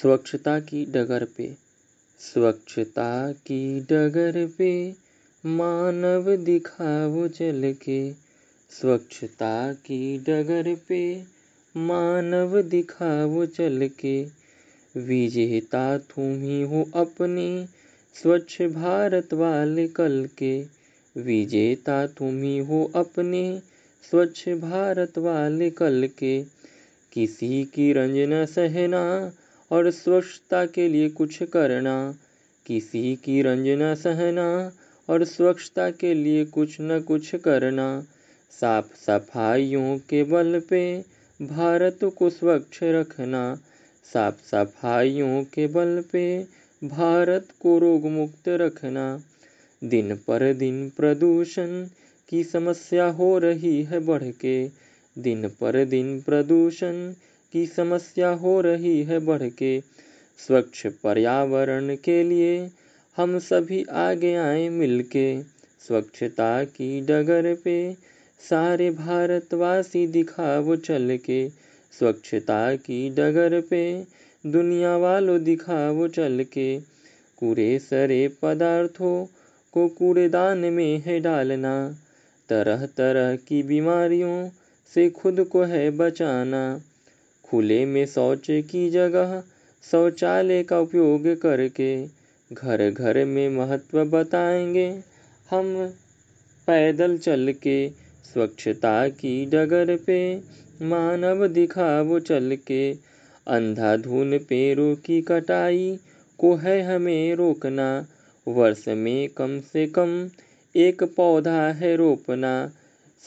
स्वच्छता की डगर पे। स्वच्छता की डगर पे मानव दिखाओ चल के। स्वच्छता की डगर पे मानव दिखाओ चल के। विजेता तुम ही हो अपने स्वच्छ भारत वाले कल के। विजेता तुम ही हो अपने स्वच्छ भारत वाले कल के। किसी की रंजना सहना और स्वच्छता के लिए कुछ करना। किसी की रंजना सहना और स्वच्छता के लिए कुछ न कुछ करना। साफ़ सफाइयों के बल पे भारत को स्वच्छ रखना। साफ़ सफाइयों के बल पे भारत को रोग मुक्त रखना। दिन पर दिन प्रदूषण की समस्या हो रही है बढ़ के दिन पर दिन प्रदूषण की समस्या हो रही है बढ़ के। स्वच्छ पर्यावरण के लिए हम सभी आगे आए मिलके। स्वच्छता की डगर पे सारे भारतवासी दिखाओ चल के स्वच्छता की डगर पे दुनिया वालों दिखाओ चल के कूड़े सरे पदार्थों को कूड़ेदान में है डालना। तरह तरह की बीमारियों से खुद को है बचाना। खुले में शौच की जगह, शौचालय का उपयोग करके घर घर में महत्व बताएँगे। हम पैदल चल के स्वच्छता की डगर पे, मानव दिखाओ चल के, अंधाधुन पेड़ों की कटाई को है हमें रोकना। वर्ष में कम से कम एक पौधा है रोपना,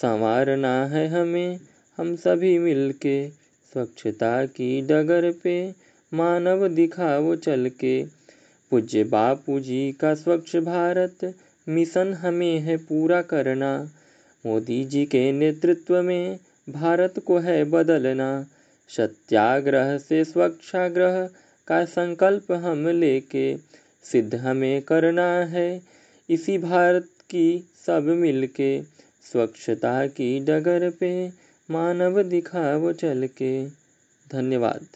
संवारना है हमें, हम सभी मिलके। स्वच्छता की डगर पे मानव दिखाओ चल के पूज्य बापू जी का स्वच्छ भारत मिशन हमें है पूरा करना। मोदी जी के नेतृत्व में भारत को है बदलना। सत्याग्रह से स्वच्छाग्रह का संकल्प हम लेके सिद्ध हमें करना है। इसी भारत की सब मिलके स्वच्छता की डगर पे मानव दिखाओ चल के। धन्यवाद।